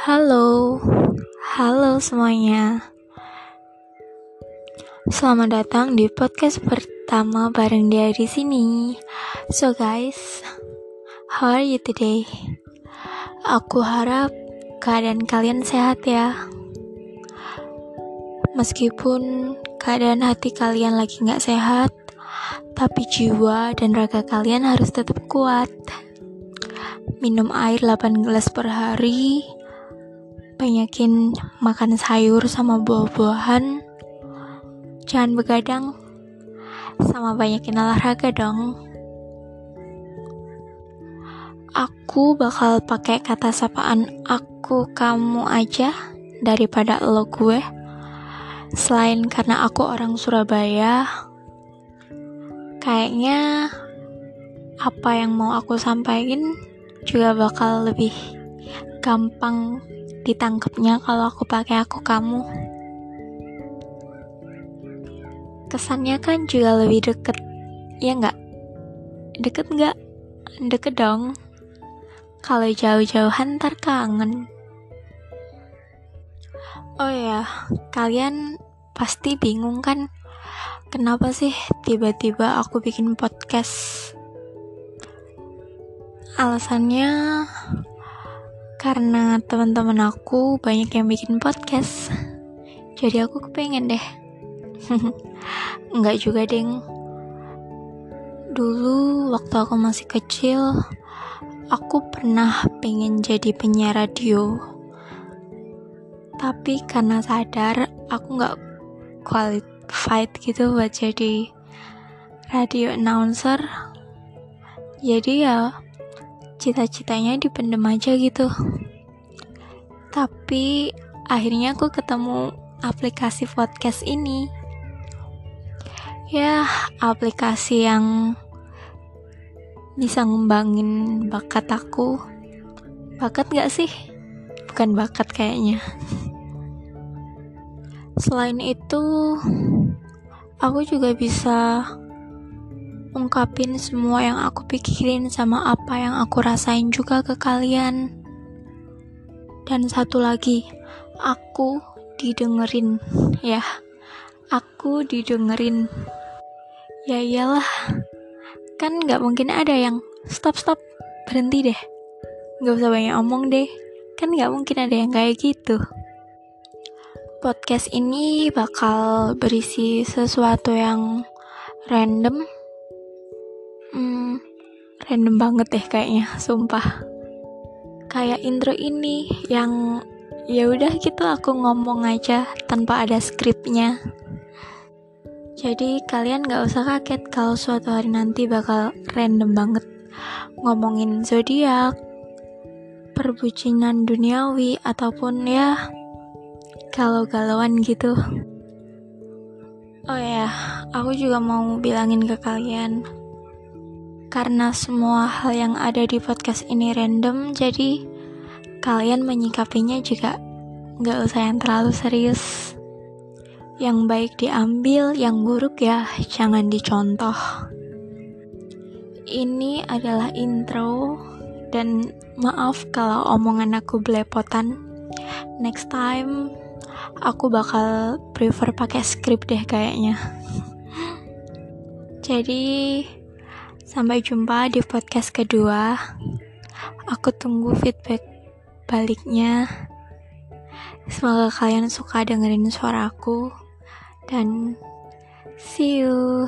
Halo, halo semuanya. Selamat datang di podcast pertama bareng dia di sini. So guys, how are you today? Aku harap keadaan kalian sehat ya. Meskipun keadaan hati kalian lagi nggak sehat, tapi jiwa dan raga kalian harus tetap kuat minum air 8 gelas per hari, banyakin makan sayur sama buah-buahan, jangan begadang, sama banyakin olahraga dong. Aku bakal pakai kata sapaan aku kamu aja daripada lo gue. Selain karena aku orang Surabaya, kayaknya apa yang mau aku sampaikan juga bakal lebih gampang ditangkapnya kalau aku pakai aku kamu. Kesannya kan juga lebih deket ya nggak? Deket nggak? Deket dong. Kalau jauh-jauhan ntar kangen. Oh ya kalian pasti bingung kan? Kenapa sih tiba-tiba aku bikin podcast? Alasannya karena teman-teman aku banyak yang bikin podcast. Jadi aku kepengen deh. Enggak juga, Deng. Dulu waktu aku masih kecil, aku pernah pengen jadi penyiar radio. Tapi karena sadar aku nggak qualified gitu buat jadi radio announcer, jadi ya cita-citanya dipendem aja gitu. Tapi akhirnya aku ketemu aplikasi podcast ini. Ya aplikasi yang bisa ngembangin bakat aku. Bakat gak sih? Bukan bakat kayaknya. Selain itu aku juga bisa ungkapin semua yang aku pikirin sama apa yang aku rasain juga ke kalian. Dan satu lagi, aku didengerin, ya. Aku didengerin. Ya iyalah, kan gak mungkin ada yang stop stop berhenti deh. Gak usah banyak omong deh, kan gak mungkin ada yang kayak gitu. Podcast ini bakal berisi sesuatu yang random random banget deh kayaknya sumpah. Kayak intro ini yang ya udah gitu aku ngomong aja tanpa ada skripnya. Jadi kalian gak usah kaget kalau suatu hari nanti bakal random banget ngomongin zodiak perbucinan duniawi ataupun ya galau-galauan gitu. Oh ya aku juga mau bilangin ke kalian karena semua hal yang ada di podcast ini random, jadi kalian menyikapinya juga gak usah yang terlalu serius. Yang baik diambil, yang buruk ya jangan dicontoh. Ini adalah intro dan maaf kalau omongan aku belepotan. Next time aku bakal prefer pakai skrip deh kayaknya. Jadi Sampai jumpa di podcast kedua. Aku tunggu feedback baliknya. Semoga kalian suka dengerin suaraku dan see you.